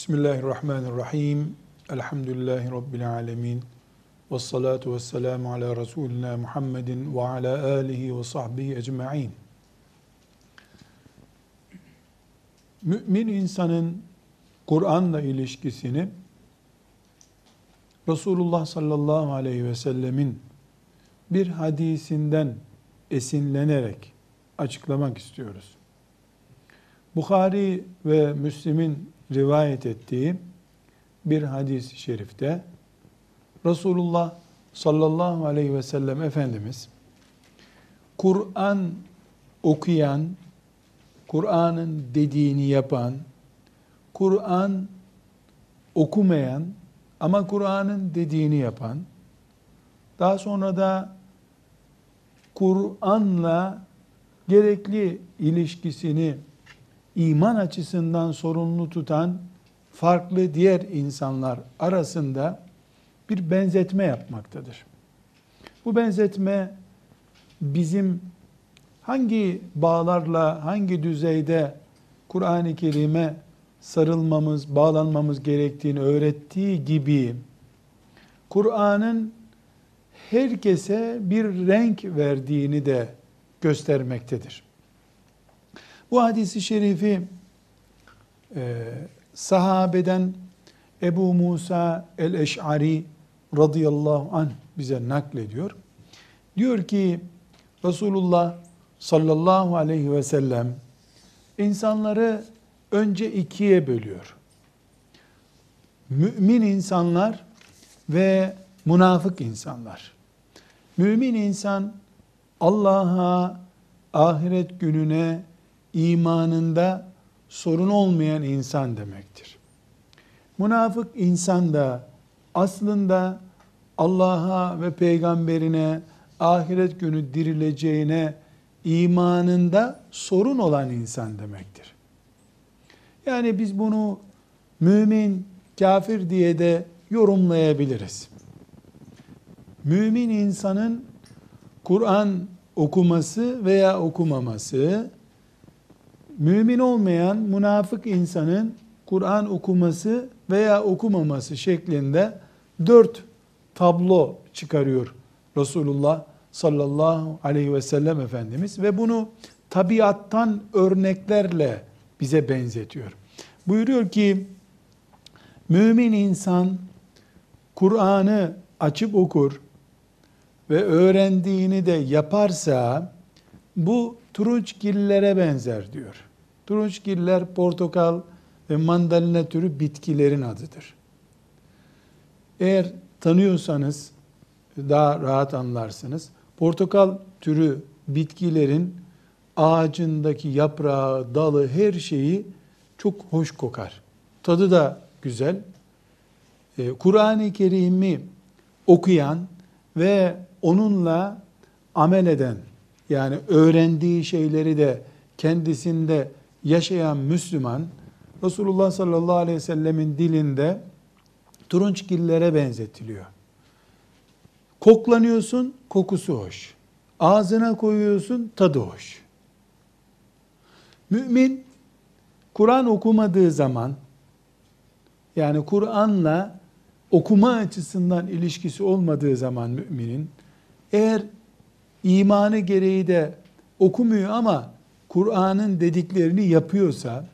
Bismillahirrahmanirrahim. Elhamdülillahi Rabbil alemin. Ve salatu ve selamu ala Resulina Muhammedin ve ala alihi ve sahbihi ecma'in. Mümin insanın Kur'an'la ilişkisini Resulullah sallallahu aleyhi ve sellemin bir hadisinden esinlenerek açıklamak istiyoruz. Bukhari ve Müslim'in rivayet ettiği bir hadis-i şerifte Resulullah sallallahu aleyhi ve sellem Efendimiz Kur'an okuyan, Kur'an'ın dediğini yapan, Kur'an okumayan ama Kur'an'ın dediğini yapan, daha sonra da Kur'an'la gerekli ilişkisini iman açısından sorumlu tutan farklı diğer insanlar arasında bir benzetme yapmaktadır. Bu benzetme bizim hangi bağlarla, hangi düzeyde Kur'an-ı Kerim'e sarılmamız, bağlanmamız gerektiğini öğrettiği gibi Kur'an'ın herkese bir renk verdiğini de göstermektedir. Bu hadisi şerifi e, sahabeden Ebu Musa el-Eş'ari radıyallahu anh bize naklediyor. Diyor ki Resulullah sallallahu aleyhi ve sellem insanları önce ikiye bölüyor. Mümin insanlar ve münafık insanlar. Mümin insan Allah'a, ahiret gününe, imanında sorun olmayan insan demektir. Münafık insan da aslında Allah'a ve peygamberine ahiret günü dirileceğine imanında sorun olan insan demektir. Yani biz bunu mümin, kafir diye de yorumlayabiliriz. Mümin insanın Kur'an okuması veya okumaması mümin olmayan münafık insanın Kur'an okuması veya okumaması şeklinde dört tablo çıkarıyor Resulullah sallallahu aleyhi ve sellem Efendimiz ve bunu tabiattan örneklerle bize benzetiyor. Buyuruyor ki mümin insan Kur'an'ı açıp okur ve öğrendiğini de yaparsa bu turunçgillere benzer diyor. Turunçgiller portakal ve mandalina türü bitkilerin adıdır. Eğer tanıyorsanız daha rahat anlarsınız. Portakal türü bitkilerin ağacındaki yaprağı, dalı, her şeyi çok hoş kokar. Tadı da güzel. Ee, Kur'an-ı Kerim'i okuyan ve onunla amel eden, yani öğrendiği şeyleri de kendisinde yaşayan Müslüman, Resulullah sallallahu aleyhi ve sellemin dilinde turunçgillere benzetiliyor. Koklanıyorsun, kokusu hoş. Ağzına koyuyorsun, tadı hoş. Mümin, Kur'an okumadığı zaman, yani Kur'an'la okuma açısından ilişkisi olmadığı zaman müminin, eğer imanı gereği de okumuyor ama Kur'an'ın dediklerini yapıyorsa,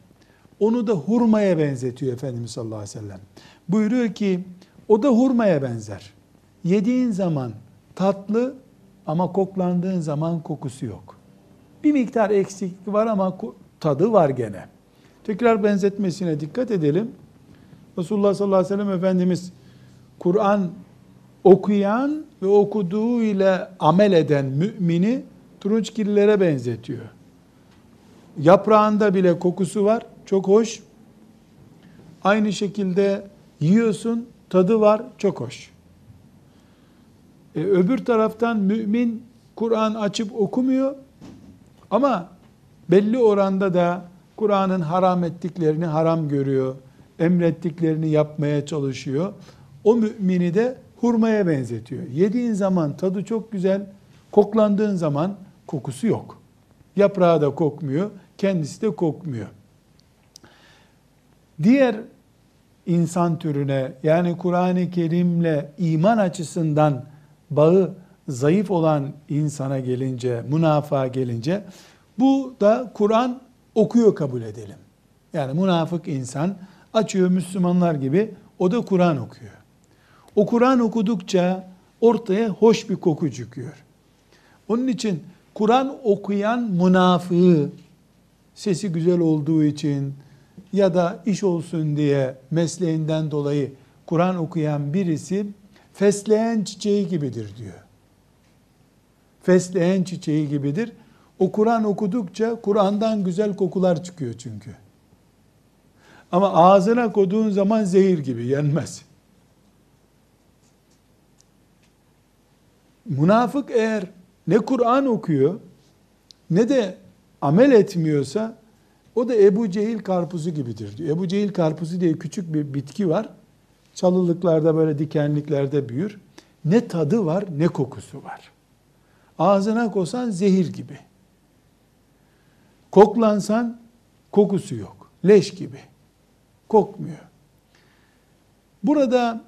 onu da hurmaya benzetiyor Efendimiz sallallahu aleyhi ve sellem. Buyuruyor ki, o da hurmaya benzer. Yediğin zaman tatlı ama koklandığın zaman kokusu yok. Bir miktar eksiklik var ama tadı var gene. Tekrar benzetmesine dikkat edelim. Resulullah sallallahu aleyhi ve sellem Efendimiz Kur'an okuyan ve okuduğu ile amel eden mümini turunçgillere benzetiyor. Yaprağında bile kokusu var, çok hoş. Aynı şekilde yiyorsun, tadı var, çok hoş. E, öbür taraftan mümin Kur'an açıp okumuyor ama belli oranda da Kur'an'ın haram ettiklerini haram görüyor, emrettiklerini yapmaya çalışıyor. O mümini de hurmaya benzetiyor. Yediğin zaman tadı çok güzel, koklandığın zaman kokusu yok. Yaprağı da kokmuyor, kendisi de kokmuyor. Diğer insan türüne yani Kur'an-ı Kerim'le iman açısından bağı zayıf olan insana gelince, münafığa gelince bu da Kur'an okuyor kabul edelim. Yani münafık insan açıyor Müslümanlar gibi o da Kur'an okuyor. O Kur'an okudukça ortaya hoş bir koku çıkıyor. Onun için Kur'an okuyan münafığı sesi güzel olduğu için ya da iş olsun diye mesleğinden dolayı Kur'an okuyan birisi fesleğen çiçeği gibidir diyor. Fesleğen çiçeği gibidir. O Kur'an okudukça Kur'an'dan güzel kokular çıkıyor çünkü. Ama ağzına koyduğun zaman zehir gibi yenmez. Münafık eğer ne Kur'an okuyor ne de amel etmiyorsa o da Ebu Cehil karpuzu gibidir diyor. Ebu Cehil karpuzu diye küçük bir bitki var. Çalılıklarda böyle dikenliklerde büyür. Ne tadı var ne kokusu var. Ağzına kosan zehir gibi. Koklansan kokusu yok. Leş gibi. Kokmuyor. Burada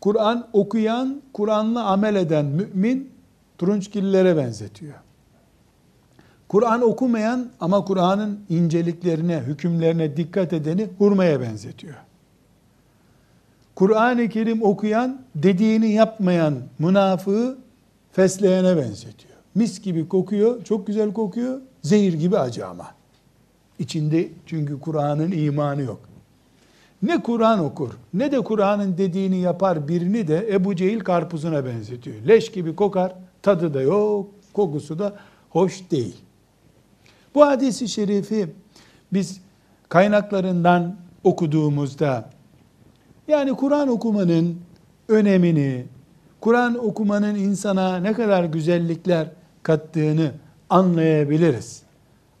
Kur'an okuyan, Kur'an'la amel eden mümin turunçgillere benzetiyor. Kur'an okumayan ama Kur'an'ın inceliklerine, hükümlerine dikkat edeni hurmaya benzetiyor. Kur'an-ı Kerim okuyan, dediğini yapmayan münafığı fesleyene benzetiyor. Mis gibi kokuyor, çok güzel kokuyor, zehir gibi acı ama. İçinde çünkü Kur'an'ın imanı yok. Ne Kur'an okur, ne de Kur'an'ın dediğini yapar birini de Ebu Cehil karpuzuna benzetiyor. Leş gibi kokar, tadı da yok, kokusu da hoş değil. Bu hadisi şerifi biz kaynaklarından okuduğumuzda yani Kur'an okumanın önemini, Kur'an okumanın insana ne kadar güzellikler kattığını anlayabiliriz.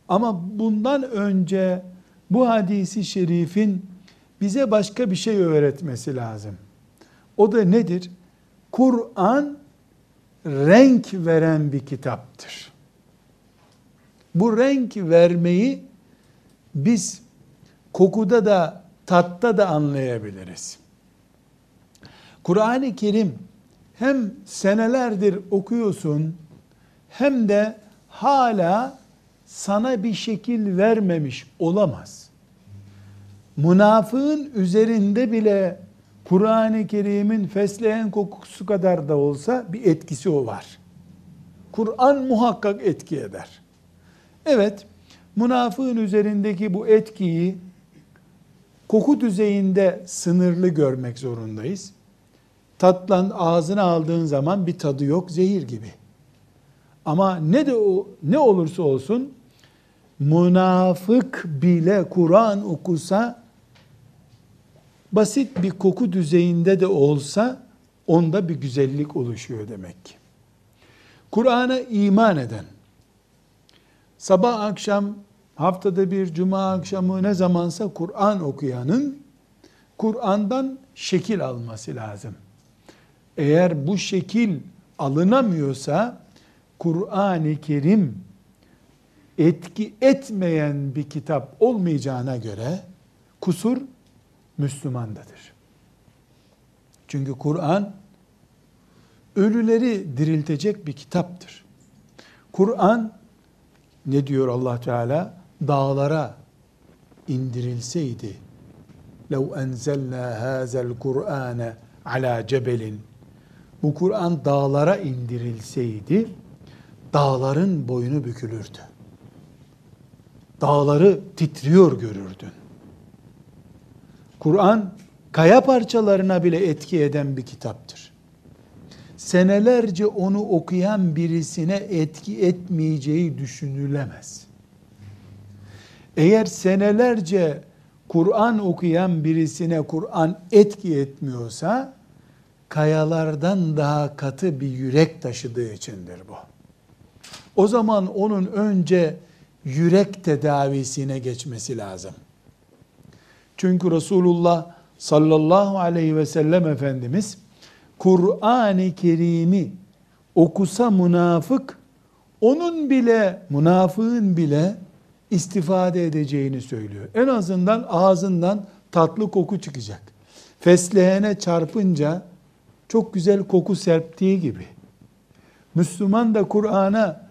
Ama bundan önce bu hadisi şerifin bize başka bir şey öğretmesi lazım. O da nedir? Kur'an renk veren bir kitaptır. Bu renk vermeyi biz kokuda da tatta da anlayabiliriz. Kur'an-ı Kerim hem senelerdir okuyorsun hem de hala sana bir şekil vermemiş olamaz. Münafığın üzerinde bile Kur'an-ı Kerim'in fesleğen kokusu kadar da olsa bir etkisi o var. Kur'an muhakkak etki eder. Evet, münafığın üzerindeki bu etkiyi koku düzeyinde sınırlı görmek zorundayız. Tatlan ağzına aldığın zaman bir tadı yok, zehir gibi. Ama ne de o ne olursa olsun münafık bile Kur'an okusa basit bir koku düzeyinde de olsa onda bir güzellik oluşuyor demek ki. Kur'an'a iman eden, sabah akşam haftada bir cuma akşamı ne zamansa Kur'an okuyanın Kur'an'dan şekil alması lazım. Eğer bu şekil alınamıyorsa Kur'an-ı Kerim etki etmeyen bir kitap olmayacağına göre kusur Müslümandadır. Çünkü Kur'an ölüleri diriltecek bir kitaptır. Kur'an ne diyor Allah Teala? Dağlara indirilseydi لَوْ اَنْزَلْنَا هَذَا الْقُرْآنَ عَلَى جَبَلٍ Bu Kur'an dağlara indirilseydi dağların boynu bükülürdü. Dağları titriyor görürdün. Kur'an kaya parçalarına bile etki eden bir kitaptır. Senelerce onu okuyan birisine etki etmeyeceği düşünülemez. Eğer senelerce Kur'an okuyan birisine Kur'an etki etmiyorsa kayalardan daha katı bir yürek taşıdığı içindir bu. O zaman onun önce yürek tedavisine geçmesi lazım. Çünkü Resulullah sallallahu aleyhi ve sellem Efendimiz Kur'an-ı Kerim'i okusa münafık onun bile münafığın bile istifade edeceğini söylüyor. En azından ağzından tatlı koku çıkacak. Feslehene çarpınca çok güzel koku serptiği gibi. Müslüman da Kur'an'a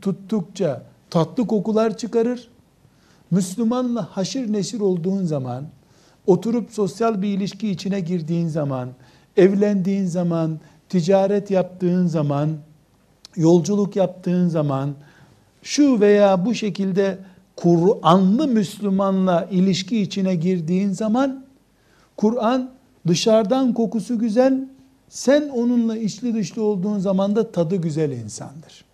tuttukça tatlı kokular çıkarır. Müslümanla haşır neşir olduğun zaman, oturup sosyal bir ilişki içine girdiğin zaman, evlendiğin zaman, ticaret yaptığın zaman, yolculuk yaptığın zaman, şu veya bu şekilde Kur'anlı Müslümanla ilişki içine girdiğin zaman, Kur'an dışarıdan kokusu güzel, sen onunla içli dışlı olduğun zaman da tadı güzel insandır.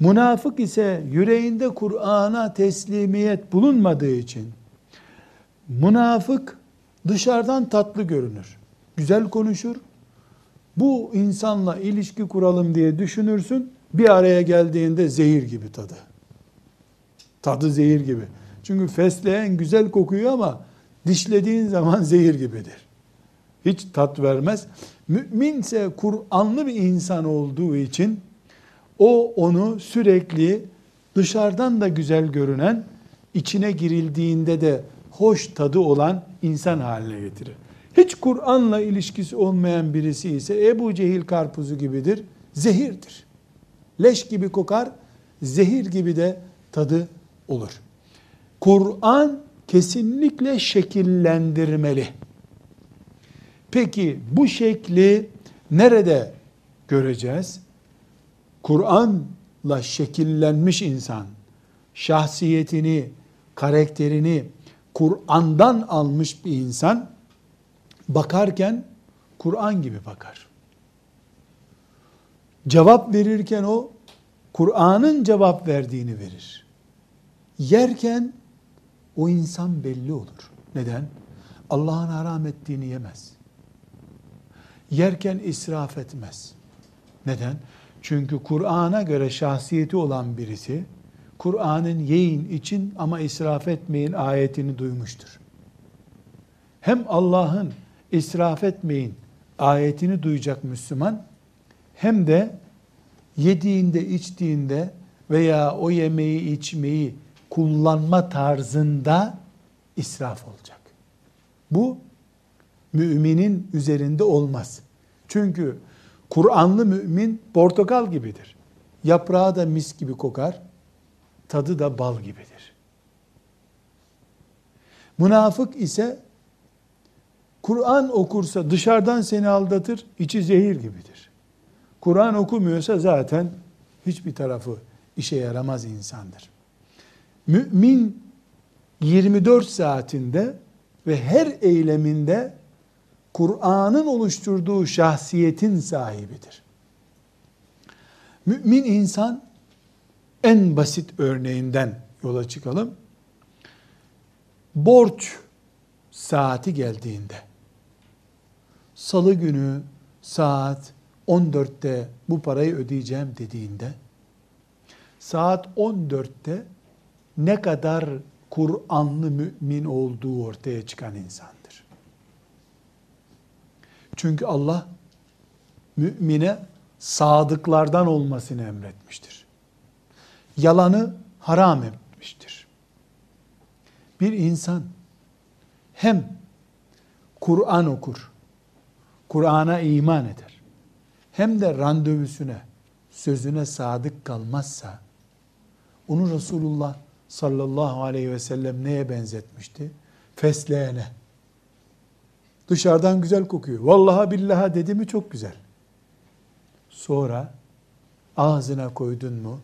Münafık ise yüreğinde Kur'an'a teslimiyet bulunmadığı için münafık dışarıdan tatlı görünür. Güzel konuşur. Bu insanla ilişki kuralım diye düşünürsün. Bir araya geldiğinde zehir gibi tadı. Tadı zehir gibi. Çünkü fesleğen güzel kokuyor ama dişlediğin zaman zehir gibidir. Hiç tat vermez. Müminse Kur'anlı bir insan olduğu için o onu sürekli dışarıdan da güzel görünen, içine girildiğinde de hoş tadı olan insan haline getirir. Hiç Kur'an'la ilişkisi olmayan birisi ise Ebu Cehil karpuzu gibidir, zehirdir. Leş gibi kokar, zehir gibi de tadı olur. Kur'an kesinlikle şekillendirmeli. Peki bu şekli nerede göreceğiz? Kur'an'la şekillenmiş insan şahsiyetini, karakterini Kur'an'dan almış bir insan bakarken Kur'an gibi bakar. Cevap verirken o Kur'an'ın cevap verdiğini verir. Yerken o insan belli olur. Neden? Allah'ın haram ettiğini yemez. Yerken israf etmez. Neden? Çünkü Kur'an'a göre şahsiyeti olan birisi, Kur'an'ın yiyin için ama israf etmeyin ayetini duymuştur. Hem Allah'ın israf etmeyin ayetini duyacak Müslüman, hem de yediğinde, içtiğinde veya o yemeği, içmeyi kullanma tarzında israf olacak. Bu müminin üzerinde olmaz. Çünkü Kur'anlı mümin portakal gibidir. Yaprağı da mis gibi kokar, tadı da bal gibidir. Münafık ise Kur'an okursa dışarıdan seni aldatır, içi zehir gibidir. Kur'an okumuyorsa zaten hiçbir tarafı işe yaramaz insandır. Mümin 24 saatinde ve her eyleminde Kur'an'ın oluşturduğu şahsiyetin sahibidir. Mümin insan en basit örneğinden yola çıkalım. Borç saati geldiğinde salı günü saat 14'te bu parayı ödeyeceğim dediğinde saat 14'te ne kadar Kur'anlı mümin olduğu ortaya çıkan insandır. Çünkü Allah mümine sadıklardan olmasını emretmiştir. Yalanı haram etmiştir. Bir insan hem Kur'an okur, Kur'an'a iman eder, hem de randevusuna, sözüne sadık kalmazsa, onu Resulullah sallallahu aleyhi ve sellem neye benzetmişti? Fesleğene. Dışarıdan güzel kokuyor. Vallaha billaha dedi mi çok güzel. Sonra ağzına koydun mu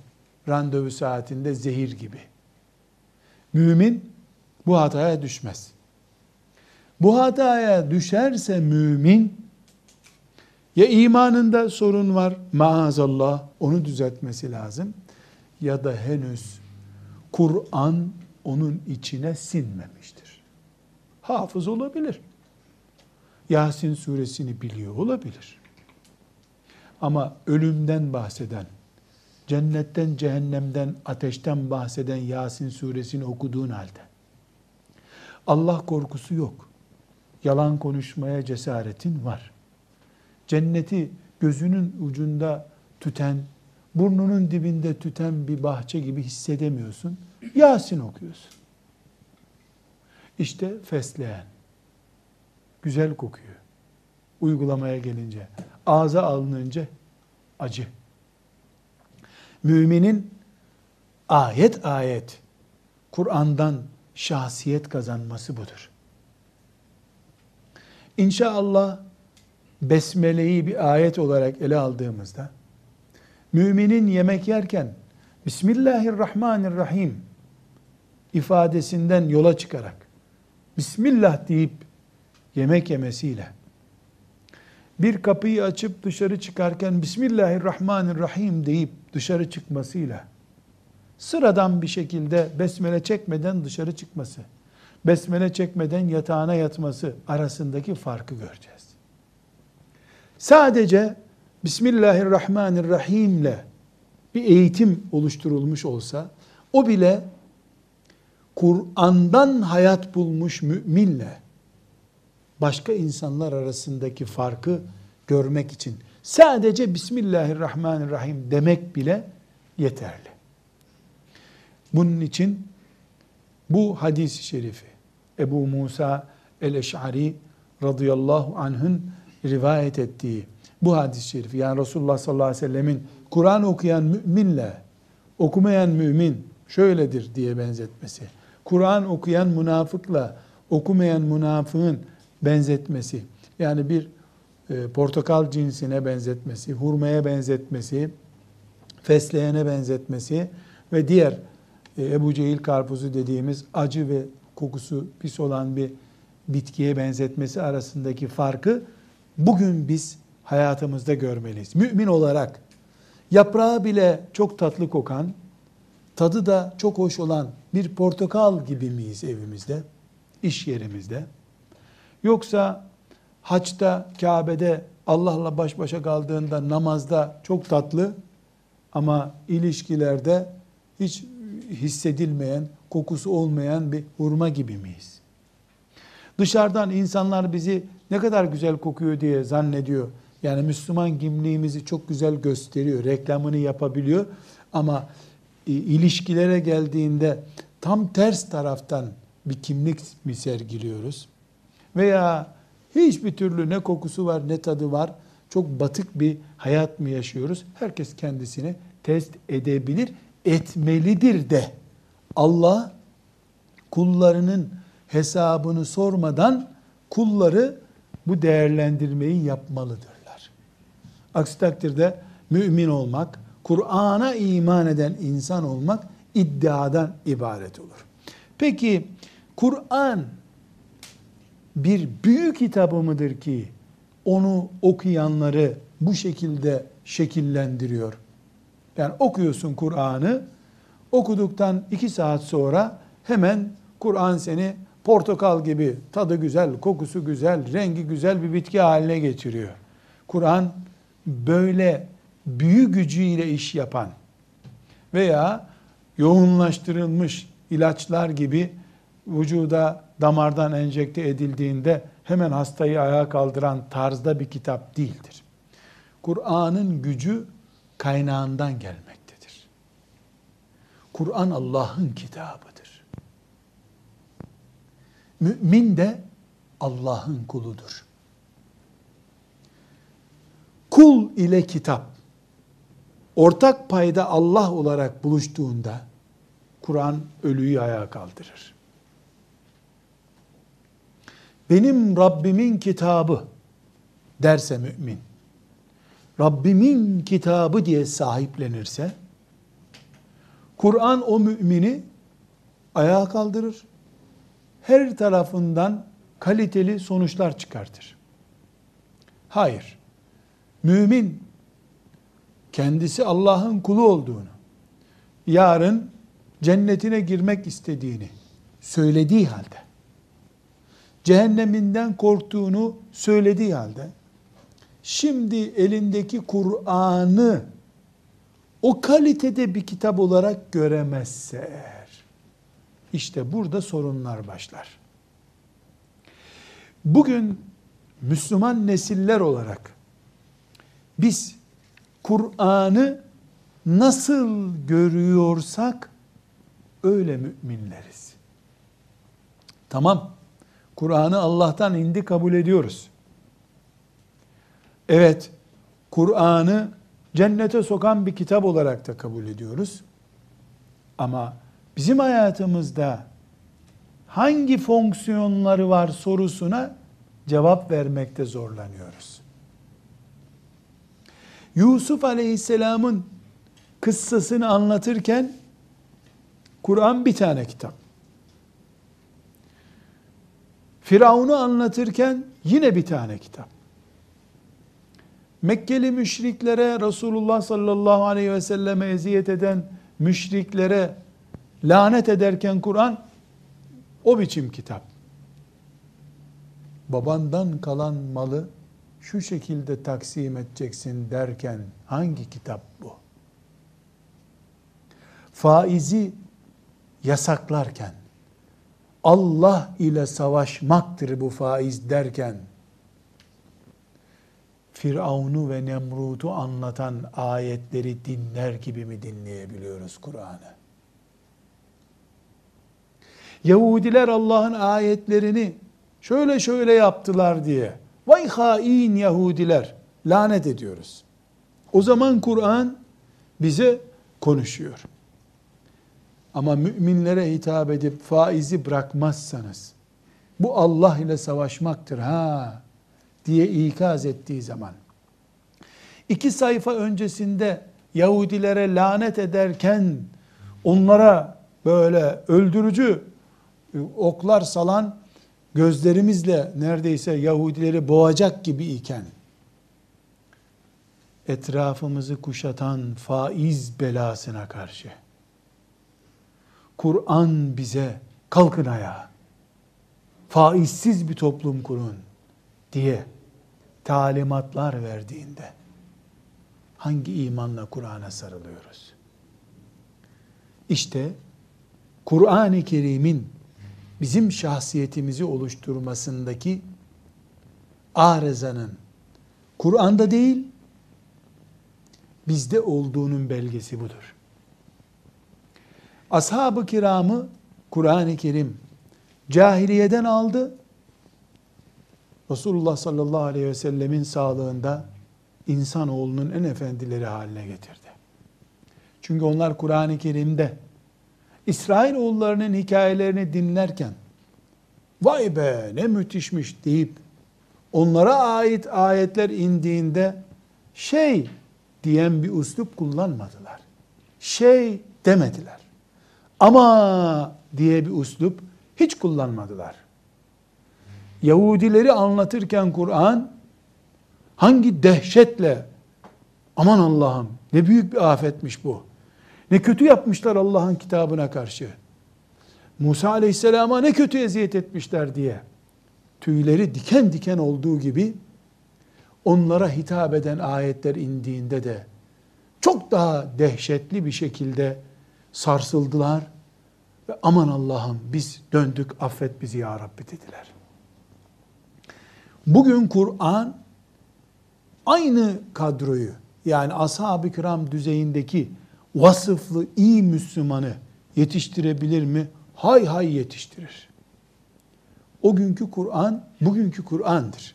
randevu saatinde zehir gibi. Mümin bu hataya düşmez. Bu hataya düşerse mümin ya imanında sorun var maazallah onu düzeltmesi lazım ya da henüz Kur'an onun içine sinmemiştir. Hafız olabilir. Yasin suresini biliyor olabilir. Ama ölümden bahseden, cennetten, cehennemden, ateşten bahseden Yasin suresini okuduğun halde Allah korkusu yok. Yalan konuşmaya cesaretin var. Cenneti gözünün ucunda tüten, burnunun dibinde tüten bir bahçe gibi hissedemiyorsun. Yasin okuyorsun. İşte fesleğen. Güzel kokuyor. Uygulamaya gelince. Ağza alınınca acı. Müminin ayet ayet Kur'an'dan şahsiyet kazanması budur. İnşallah Besmele'yi bir ayet olarak ele aldığımızda müminin yemek yerken Bismillahirrahmanirrahim ifadesinden yola çıkarak Bismillah deyip yemek yemesiyle bir kapıyı açıp dışarı çıkarken Bismillahirrahmanirrahim deyip dışarı çıkmasıyla sıradan bir şekilde besmele çekmeden dışarı çıkması, besmele çekmeden yatağına yatması arasındaki farkı göreceğiz. Sadece Bismillahirrahmanirrahim ile bir eğitim oluşturulmuş olsa o bile Kur'an'dan hayat bulmuş müminle başka insanlar arasındaki farkı görmek için sadece Bismillahirrahmanirrahim demek bile yeterli. Bunun için bu hadis-i şerifi Ebu Musa el-Eş'ari radıyallahu anh'ın rivayet ettiği bu hadis-i şerifi yani Resulullah sallallahu aleyhi ve sellemin Kur'an okuyan müminle okumayan mümin şöyledir diye benzetmesi. Kur'an okuyan münafıkla okumayan münafığın benzetmesi. Yani bir e, portakal cinsine benzetmesi, hurmaya benzetmesi, fesleğene benzetmesi ve diğer e, Ebu Cehil karpuzu dediğimiz acı ve kokusu pis olan bir bitkiye benzetmesi arasındaki farkı bugün biz hayatımızda görmeliyiz. Mümin olarak yaprağı bile çok tatlı kokan, tadı da çok hoş olan bir portakal gibi miyiz evimizde, iş yerimizde? Yoksa haçta, Kabe'de Allah'la baş başa kaldığında namazda çok tatlı ama ilişkilerde hiç hissedilmeyen, kokusu olmayan bir hurma gibi miyiz? Dışarıdan insanlar bizi ne kadar güzel kokuyor diye zannediyor. Yani Müslüman kimliğimizi çok güzel gösteriyor, reklamını yapabiliyor. Ama e, ilişkilere geldiğinde tam ters taraftan bir kimlik mi sergiliyoruz? Veya hiçbir türlü ne kokusu var ne tadı var. Çok batık bir hayat mı yaşıyoruz? Herkes kendisini test edebilir, etmelidir de. Allah kullarının hesabını sormadan kulları bu değerlendirmeyi yapmalıdırlar. Aksi takdirde mümin olmak, Kur'an'a iman eden insan olmak iddiadan ibaret olur. Peki Kur'an bir büyük kitabı mıdır ki onu okuyanları bu şekilde şekillendiriyor? Yani okuyorsun Kur'an'ı, okuduktan iki saat sonra hemen Kur'an seni portakal gibi tadı güzel, kokusu güzel, rengi güzel bir bitki haline getiriyor. Kur'an böyle büyü gücüyle iş yapan veya yoğunlaştırılmış ilaçlar gibi vücuda damardan enjekte edildiğinde hemen hastayı ayağa kaldıran tarzda bir kitap değildir. Kur'an'ın gücü kaynağından gelmektedir. Kur'an Allah'ın kitabıdır. Mümin de Allah'ın kuludur. Kul ile kitap ortak payda Allah olarak buluştuğunda Kur'an ölüyü ayağa kaldırır. Benim Rabbimin kitabı derse mümin, Rabbimin kitabı diye sahiplenirse, Kur'an o mümini ayağa kaldırır. Her tarafından kaliteli sonuçlar çıkartır. Hayır. Mümin kendisi Allah'ın kulu olduğunu, yarın cennetine girmek istediğini söylediği halde, cehenneminden korktuğunu söylediği halde, şimdi elindeki Kur'an'ı o kalitede bir kitap olarak göremezse işte burada sorunlar başlar. Bugün Müslüman nesiller olarak biz Kur'an'ı nasıl görüyorsak öyle müminleriz. Tamam. Kur'an'ı Allah'tan indi kabul ediyoruz. Evet, Kur'an'ı cennete sokan bir kitap olarak da kabul ediyoruz. Ama bizim hayatımızda hangi fonksiyonları var sorusuna cevap vermekte zorlanıyoruz. Yusuf Aleyhisselam'ın kıssasını anlatırken Kur'an bir tane kitap. Firavun'u anlatırken yine bir tane kitap. Mekkeli müşriklere Resulullah sallallahu aleyhi ve selleme eziyet eden müşriklere lanet ederken Kur'an o biçim kitap. Babandan kalan malı şu şekilde taksim edeceksin derken hangi kitap bu? Faizi yasaklarken Allah ile savaşmaktır bu faiz derken Firavun'u ve Nemrut'u anlatan ayetleri dinler gibi mi dinleyebiliyoruz Kur'an'ı? Yahudiler Allah'ın ayetlerini şöyle şöyle yaptılar diye vay hain Yahudiler lanet ediyoruz. O zaman Kur'an bize konuşuyor. Ama müminlere hitap edip faizi bırakmazsanız bu Allah ile savaşmaktır ha diye ikaz ettiği zaman iki sayfa öncesinde Yahudilere lanet ederken onlara böyle öldürücü oklar salan gözlerimizle neredeyse Yahudileri boğacak gibi iken etrafımızı kuşatan faiz belasına karşı Kur'an bize kalkın ayağa faizsiz bir toplum kurun diye talimatlar verdiğinde hangi imanla Kur'an'a sarılıyoruz? İşte Kur'an-ı Kerim'in bizim şahsiyetimizi oluşturmasındaki arızanın Kur'an'da değil, bizde olduğunun belgesi budur. Ashab-ı kiramı Kur'an-ı Kerim cahiliyeden aldı. Resulullah sallallahu aleyhi ve sellemin sağlığında insanoğlunun en efendileri haline getirdi. Çünkü onlar Kur'an-ı Kerim'de İsrail oğullarının hikayelerini dinlerken vay be ne müthişmiş deyip onlara ait ayetler indiğinde şey diyen bir üslup kullanmadılar. Şey demediler. Ama diye bir üslup hiç kullanmadılar. Yahudileri anlatırken Kur'an hangi dehşetle aman Allah'ım ne büyük bir afetmiş bu. Ne kötü yapmışlar Allah'ın kitabına karşı. Musa aleyhisselama ne kötü eziyet etmişler diye. Tüyleri diken diken olduğu gibi onlara hitap eden ayetler indiğinde de çok daha dehşetli bir şekilde sarsıldılar ve aman Allah'ım biz döndük affet bizi ya Rabbi dediler. Bugün Kur'an aynı kadroyu yani ashab-ı kiram düzeyindeki vasıflı iyi Müslümanı yetiştirebilir mi? Hay hay yetiştirir. O günkü Kur'an bugünkü Kur'an'dır.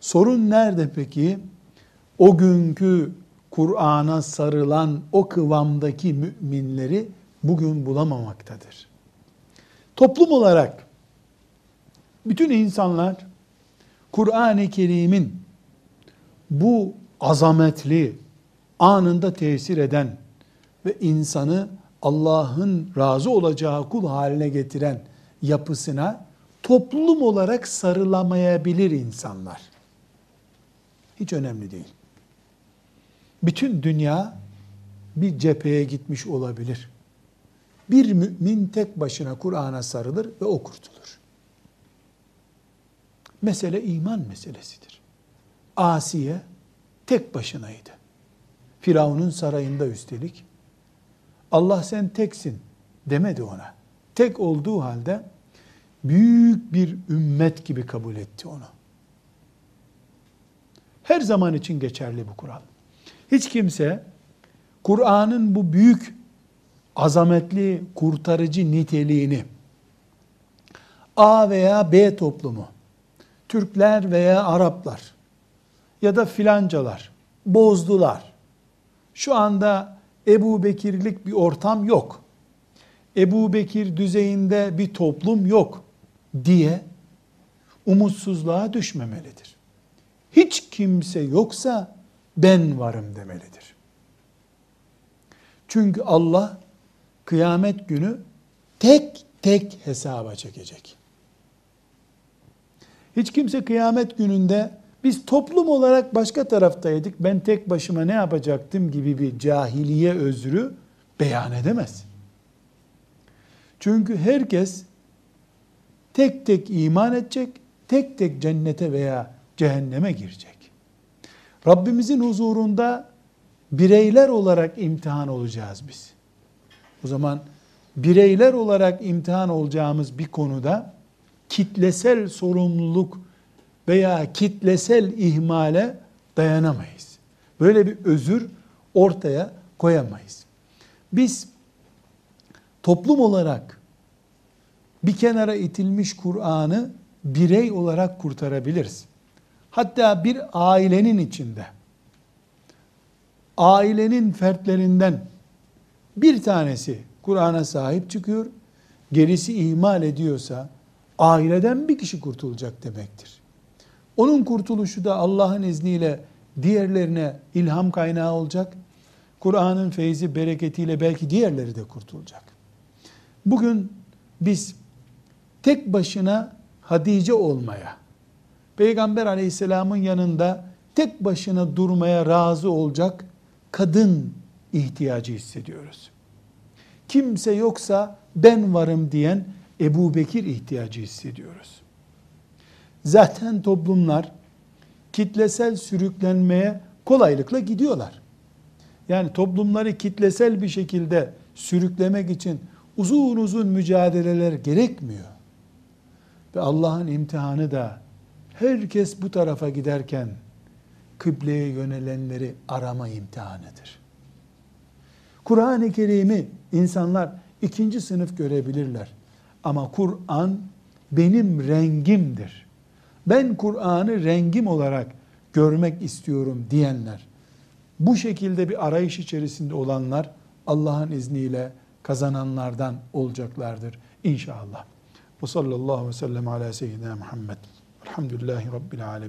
Sorun nerede peki? O günkü Kur'an'a sarılan o kıvamdaki müminleri bugün bulamamaktadır. Toplum olarak bütün insanlar Kur'an-ı Kerim'in bu azametli, anında tesir eden ve insanı Allah'ın razı olacağı kul haline getiren yapısına toplum olarak sarılamayabilir insanlar. Hiç önemli değil. Bütün dünya bir cepheye gitmiş olabilir. Bir mümin tek başına Kur'an'a sarılır ve o kurtulur. Mesele iman meselesidir. Asiye tek başınaydı. Firavun'un sarayında üstelik. Allah sen teksin demedi ona. Tek olduğu halde büyük bir ümmet gibi kabul etti onu. Her zaman için geçerli bu kural. Hiç kimse Kur'an'ın bu büyük azametli kurtarıcı niteliğini A veya B toplumu, Türkler veya Araplar ya da filancalar bozdular. Şu anda Ebu Bekirlik bir ortam yok. Ebu Bekir düzeyinde bir toplum yok diye umutsuzluğa düşmemelidir. Hiç kimse yoksa ben varım demelidir. Çünkü Allah kıyamet günü tek tek hesaba çekecek. Hiç kimse kıyamet gününde biz toplum olarak başka taraftaydık, ben tek başıma ne yapacaktım gibi bir cahiliye özrü beyan edemez. Çünkü herkes tek tek iman edecek, tek tek cennete veya cehenneme girecek. Rabbimizin huzurunda bireyler olarak imtihan olacağız biz. O zaman bireyler olarak imtihan olacağımız bir konuda kitlesel sorumluluk veya kitlesel ihmale dayanamayız. Böyle bir özür ortaya koyamayız. Biz toplum olarak bir kenara itilmiş Kur'an'ı birey olarak kurtarabiliriz. Hatta bir ailenin içinde ailenin fertlerinden bir tanesi Kur'an'a sahip çıkıyor, gerisi ihmal ediyorsa aileden bir kişi kurtulacak demektir. Onun kurtuluşu da Allah'ın izniyle diğerlerine ilham kaynağı olacak. Kur'an'ın feyzi, bereketiyle belki diğerleri de kurtulacak. Bugün biz tek başına Hatice olmaya, Peygamber aleyhisselamın yanında tek başına durmaya razı olacak kadın ihtiyacı hissediyoruz. Kimse yoksa ben varım diyen Ebu Bekir ihtiyacı hissediyoruz. Zaten toplumlar kitlesel sürüklenmeye kolaylıkla gidiyorlar. Yani toplumları kitlesel bir şekilde sürüklemek için uzun uzun mücadeleler gerekmiyor. Ve Allah'ın imtihanı da herkes bu tarafa giderken kıbleye yönelenleri arama imtihanıdır. Kur'an-ı Kerim'i insanlar ikinci sınıf görebilirler. Ama Kur'an benim rengimdir. Ben Kur'an'ı rengim olarak görmek istiyorum diyenler, bu şekilde bir arayış içerisinde olanlar Allah'ın izniyle kazananlardan olacaklardır inşallah. Ve sallallahu aleyhi ve sellem ala seyyidina Muhammed. Elhamdülillahi Rabbil alemin.